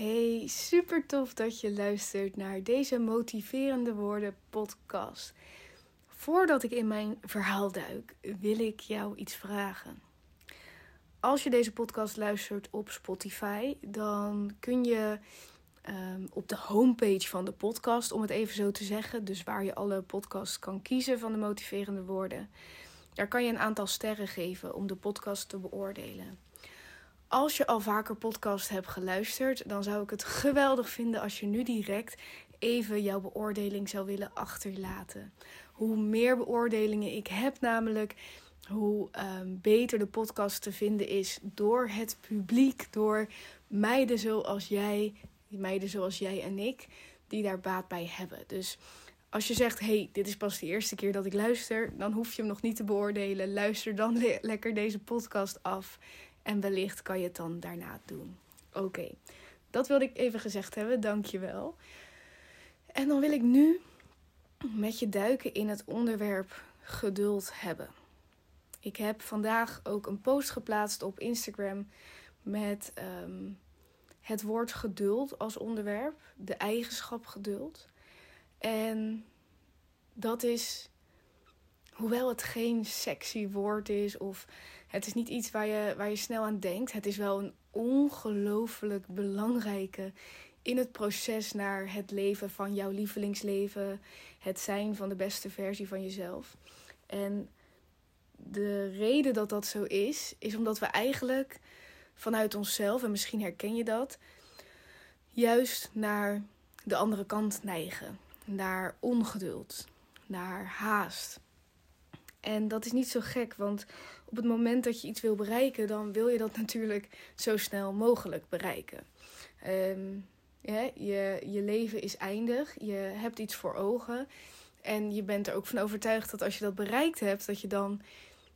Hey, super tof dat je luistert naar deze motiverende woorden podcast. Voordat ik in mijn verhaal duik, wil ik jou iets vragen. Als je deze podcast luistert op Spotify, dan kun je um, op de homepage van de podcast, om het even zo te zeggen, dus waar je alle podcasts kan kiezen van de motiverende woorden, daar kan je een aantal sterren geven om de podcast te beoordelen. Als je al vaker podcast hebt geluisterd, dan zou ik het geweldig vinden als je nu direct even jouw beoordeling zou willen achterlaten. Hoe meer beoordelingen ik heb, namelijk hoe um, beter de podcast te vinden is door het publiek, door meiden zoals jij, meiden zoals jij en ik, die daar baat bij hebben. Dus als je zegt, hey, dit is pas de eerste keer dat ik luister, dan hoef je hem nog niet te beoordelen. Luister dan le lekker deze podcast af. En wellicht kan je het dan daarna doen. Oké, dat wilde ik even gezegd hebben. Dankjewel. En dan wil ik nu met je duiken in het onderwerp geduld hebben. Ik heb vandaag ook een post geplaatst op Instagram met um, het woord geduld als onderwerp, de eigenschap geduld. En dat is, hoewel het geen sexy woord is of het is niet iets waar je, waar je snel aan denkt. Het is wel een ongelooflijk belangrijke in het proces naar het leven van jouw lievelingsleven. Het zijn van de beste versie van jezelf. En de reden dat dat zo is, is omdat we eigenlijk vanuit onszelf, en misschien herken je dat, juist naar de andere kant neigen. Naar ongeduld, naar haast. En dat is niet zo gek, want op het moment dat je iets wil bereiken, dan wil je dat natuurlijk zo snel mogelijk bereiken. Ja, je, je leven is eindig, je hebt iets voor ogen. En je bent er ook van overtuigd dat als je dat bereikt hebt, dat je dan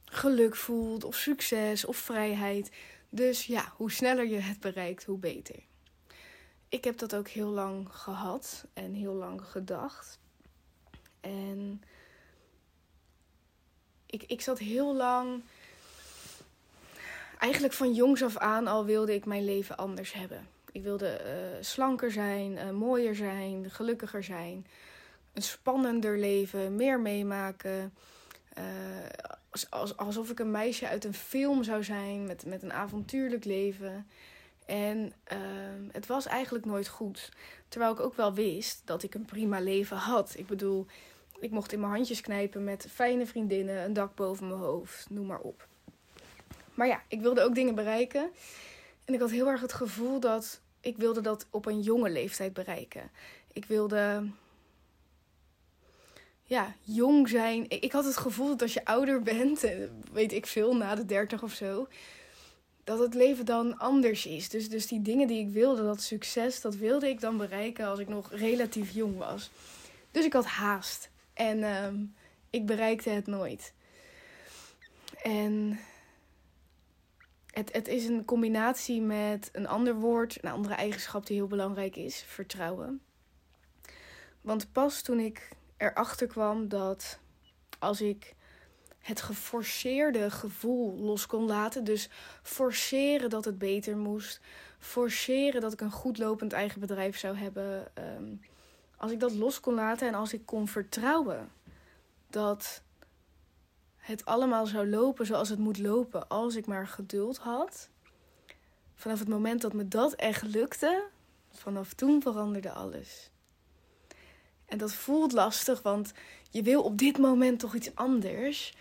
geluk voelt, of succes, of vrijheid. Dus ja, hoe sneller je het bereikt, hoe beter. Ik heb dat ook heel lang gehad en heel lang gedacht. En ik, ik zat heel lang. Eigenlijk van jongs af aan al wilde ik mijn leven anders hebben. Ik wilde uh, slanker zijn, uh, mooier zijn, gelukkiger zijn. Een spannender leven, meer meemaken. Uh, alsof ik een meisje uit een film zou zijn met, met een avontuurlijk leven. En ehm, het was eigenlijk nooit goed. Terwijl ik ook wel wist dat ik een prima leven had. Ik bedoel, ik mocht in mijn handjes knijpen met fijne vriendinnen, een dak boven mijn hoofd, noem maar op. Maar ja, ik wilde ook dingen bereiken. En ik had heel erg het gevoel dat ik wilde dat op een jonge leeftijd bereiken. Ik wilde ja, jong zijn. Ik had het gevoel dat als je ouder bent, weet ik veel, na de dertig of zo, dat het leven dan anders is. Dus, dus die dingen die ik wilde, dat succes, dat wilde ik dan bereiken als ik nog relatief jong was. Dus ik had haast. En uh, ik bereikte het nooit. En het, het is een combinatie met een ander woord, een andere eigenschap die heel belangrijk is: vertrouwen. Want pas toen ik erachter kwam dat als ik het geforceerde gevoel los kon laten, dus forceren dat het beter moest, forceren dat ik een goed lopend eigen bedrijf zou hebben. Um, als ik dat los kon laten en als ik kon vertrouwen dat het allemaal zou lopen zoals het moet lopen, als ik maar geduld had. Vanaf het moment dat me dat echt lukte, vanaf toen veranderde alles. En dat voelt lastig, want je wil op dit moment toch iets anders.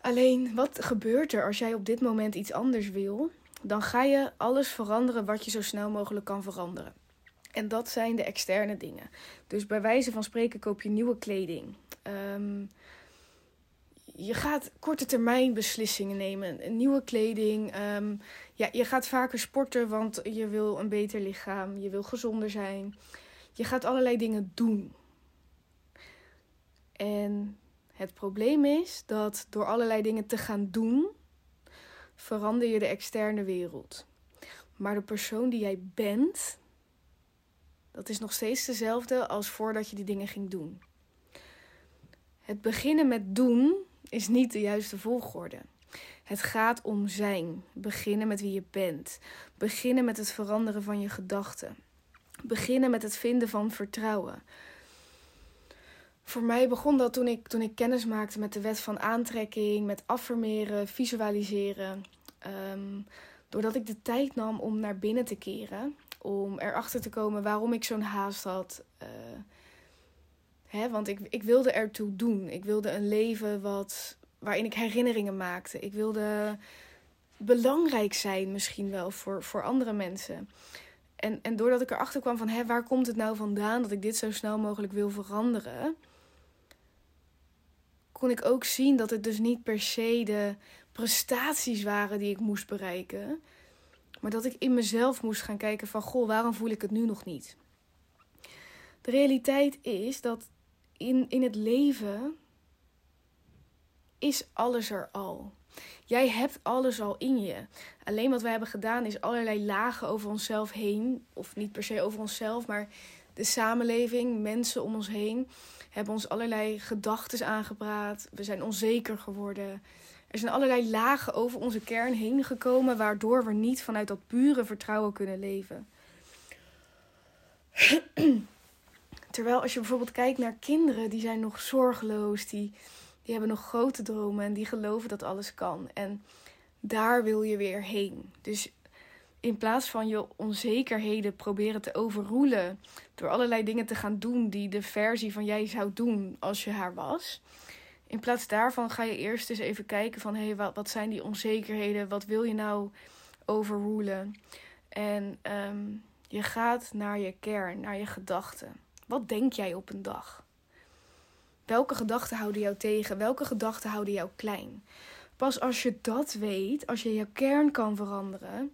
Alleen, wat gebeurt er als jij op dit moment iets anders wil? Dan ga je alles veranderen wat je zo snel mogelijk kan veranderen. En dat zijn de externe dingen. Dus bij wijze van spreken koop je nieuwe kleding. Um, je gaat korte termijn beslissingen nemen. Nieuwe kleding. Um, ja, je gaat vaker sporten, want je wil een beter lichaam. Je wil gezonder zijn. Je gaat allerlei dingen doen. En het probleem is dat door allerlei dingen te gaan doen, verander je de externe wereld. Maar de persoon die jij bent, dat is nog steeds dezelfde als voordat je die dingen ging doen. Het beginnen met doen is niet de juiste volgorde. Het gaat om zijn. Beginnen met wie je bent. Beginnen met het veranderen van je gedachten. Beginnen met het vinden van vertrouwen. Voor mij begon dat toen ik, toen ik kennis maakte met de wet van aantrekking, met affirmeren, visualiseren. Ehm, doordat ik de tijd nam om naar binnen te keren, om erachter te komen waarom ik zo'n haast had. Uh, hè, want ik, ik wilde ertoe doen. Ik wilde een leven wat, waarin ik herinneringen maakte. Ik wilde belangrijk zijn, misschien wel voor, voor andere mensen. En, en doordat ik erachter kwam van hè, waar komt het nou vandaan dat ik dit zo snel mogelijk wil veranderen, kon ik ook zien dat het dus niet per se de prestaties waren die ik moest bereiken. Maar dat ik in mezelf moest gaan kijken van goh, waarom voel ik het nu nog niet? De realiteit is dat in, in het leven is alles er al. Jij hebt alles al in je. Alleen wat wij hebben gedaan is allerlei lagen over onszelf heen. Of niet per se over onszelf, maar de samenleving, mensen om ons heen, hebben ons allerlei gedachten aangepraat. We zijn onzeker geworden. Er zijn allerlei lagen over onze kern heen gekomen, waardoor we niet vanuit dat pure vertrouwen kunnen leven. Terwijl als je bijvoorbeeld kijkt naar kinderen, die zijn nog zorgeloos, die, die hebben nog grote dromen en die geloven dat alles kan. En daar wil je weer heen. Dus in plaats van je onzekerheden proberen te overroelen door allerlei dingen te gaan doen die de versie van jij zou doen als je haar was. In plaats daarvan ga je eerst eens even kijken van hé, hey, wat, wat zijn die onzekerheden? Wat wil je nou overroelen? En ehm, je gaat naar je kern, naar je gedachten. Wat denk jij op een dag? Welke gedachten houden jou tegen? Welke gedachten houden jou klein? Pas als je dat weet, als je je kern kan veranderen,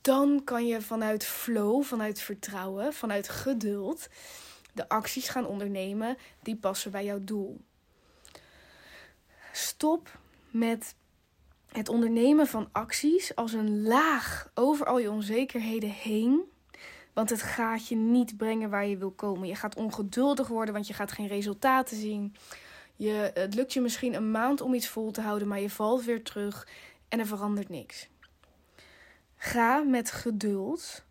dan kan je vanuit flow, vanuit vertrouwen, vanuit geduld de acties gaan ondernemen die passen bij jouw doel. Stop met het ondernemen van acties als een laag over al je onzekerheden heen. Want het gaat je niet brengen waar je wil komen. Je gaat ongeduldig worden, want je gaat geen resultaten zien. Je, het lukt je misschien een maand om iets vol te houden, maar je valt weer terug en er verandert niks. Ga met geduld,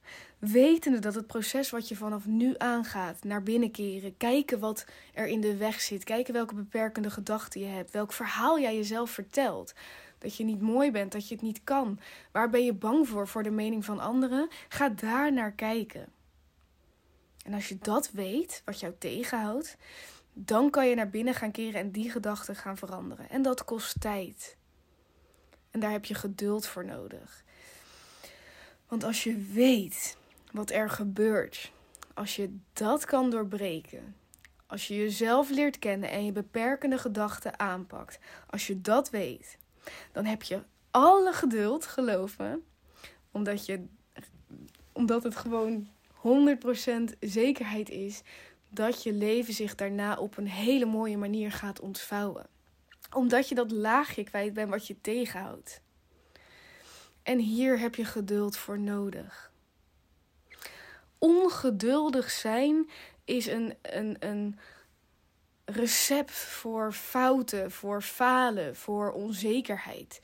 wetende dat het proces wat je vanaf nu aangaat, naar binnen keren, kijken wat er in de weg zit, kijken welke beperkende gedachten je hebt, welk verhaal jij jezelf vertelt. Dat je niet mooi bent, dat je het niet kan. Waar ben je bang voor, voor de mening van anderen? Ga daar naar kijken. En als je dat weet, wat jou tegenhoudt, dan kan je naar binnen gaan keren en die gedachten gaan veranderen. En dat kost tijd. En daar heb je geduld voor nodig. Want als je weet wat er gebeurt, als je dat kan doorbreken, als je jezelf leert kennen en je beperkende gedachten aanpakt, als je dat weet, dan heb je alle geduld, geloven, omdat, je, omdat het gewoon 100% zekerheid is dat je leven zich daarna op een hele mooie manier gaat ontvouwen. Omdat je dat laagje kwijt bent wat je tegenhoudt. En hier heb je geduld voor nodig. Ongeduldig zijn is een, een, een recept voor fouten, voor falen, voor onzekerheid.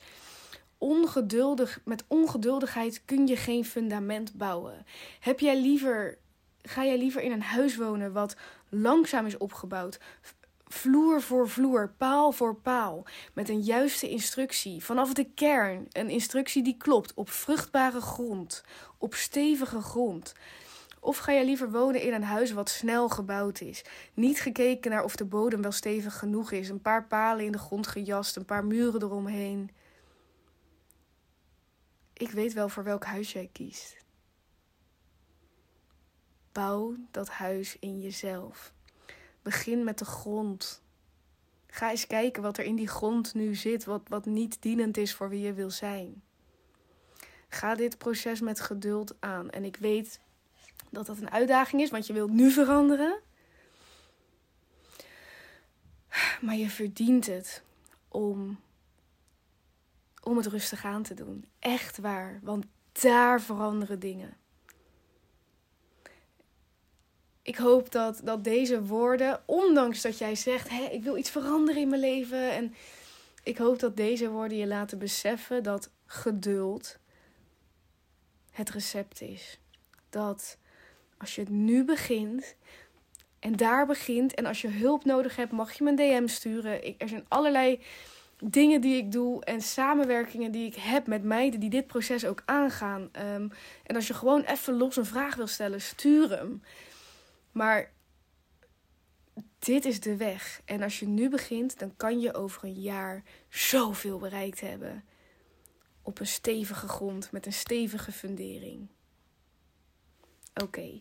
Ongeduldig, met ongeduldigheid kun je geen fundament bouwen. Heb jij liever, ga jij liever in een huis wonen wat langzaam is opgebouwd, vloer voor vloer, paal voor paal, met een juiste instructie, vanaf de kern, een instructie die klopt, op vruchtbare grond, op stevige grond. Of ga je liever wonen in een huis wat snel gebouwd is? Niet gekeken naar of de bodem wel stevig genoeg is, een paar palen in de grond gejast, een paar muren eromheen. Ik weet wel voor welk huis jij kiest. Bouw dat huis in jezelf. Begin met de grond. Ga eens kijken wat er in die grond nu zit, wat, wat niet dienend is voor wie je wil zijn. Ga dit proces met geduld aan. En ik weet dat dat een uitdaging is, want je wilt nu veranderen. Maar je verdient het om, om het rustig aan te doen. Echt waar, want daar veranderen dingen ik hoop dat, dat deze woorden, ondanks dat jij zegt: hé, ik wil iets veranderen in mijn leven en Ik hoop dat deze woorden je laten beseffen dat geduld het recept is. Dat als je het nu begint en daar begint en als je hulp nodig hebt, mag je me een DM sturen. Ik, er zijn allerlei dingen die ik doe en samenwerkingen die ik heb met meiden die dit proces ook aangaan. Ehm, en als je gewoon even los een vraag wil stellen, stuur hem. Maar dit is de weg. En als je nu begint, dan kan je over een jaar zoveel bereikt hebben. Op een stevige grond met een stevige fundering. Oké,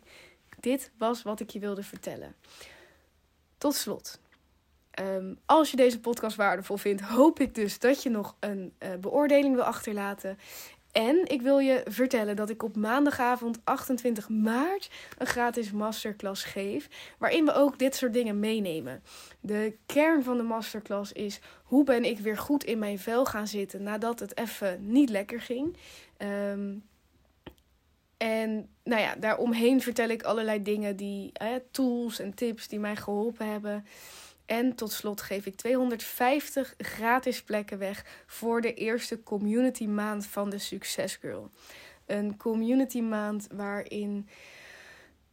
dit was wat ik je wilde vertellen. Tot slot. Ehm, als je deze podcast waardevol vindt, hoop ik dus dat je nog een uh, beoordeling wil achterlaten. En ik wil je vertellen dat ik op maandagavond 28 maart een gratis masterclass geef. Waarin we ook dit soort dingen meenemen. De kern van de masterclass is hoe ben ik weer goed in mijn vel gaan zitten nadat het even niet lekker ging. Um, en nou ja, daaromheen vertel ik allerlei dingen die, tools en tips die mij geholpen hebben. En tot slot geef ik 250 gratis plekken weg voor de eerste community maand van de Success Girl. Een community maand waarin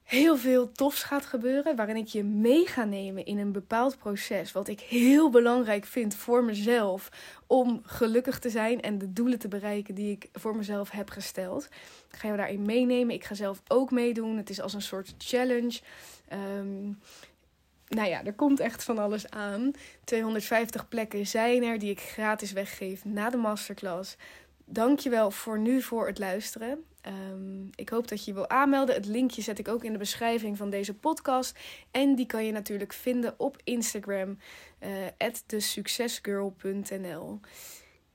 heel veel tofs gaat gebeuren. Waarin ik je mee ga nemen in een bepaald proces. Wat ik heel belangrijk vind voor mezelf. Om gelukkig te zijn en de doelen te bereiken die ik voor mezelf heb gesteld. Ik ga je daarin meenemen. Ik ga zelf ook meedoen. Het is als een soort challenge. Um, nou ja, er komt echt van alles aan. 250 plekken zijn er die ik gratis weggeef na de masterclass. Dankjewel voor nu voor het luisteren. Ehm, ik hoop dat je je wil aanmelden. Het linkje zet ik ook in de beschrijving van deze podcast. En die kan je natuurlijk vinden op Instagram, uh, thesuccessgirl.nl.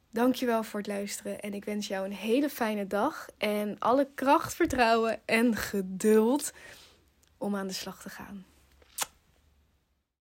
Dankjewel voor het luisteren en ik wens jou een hele fijne dag. En alle kracht, vertrouwen en geduld om aan de slag te gaan.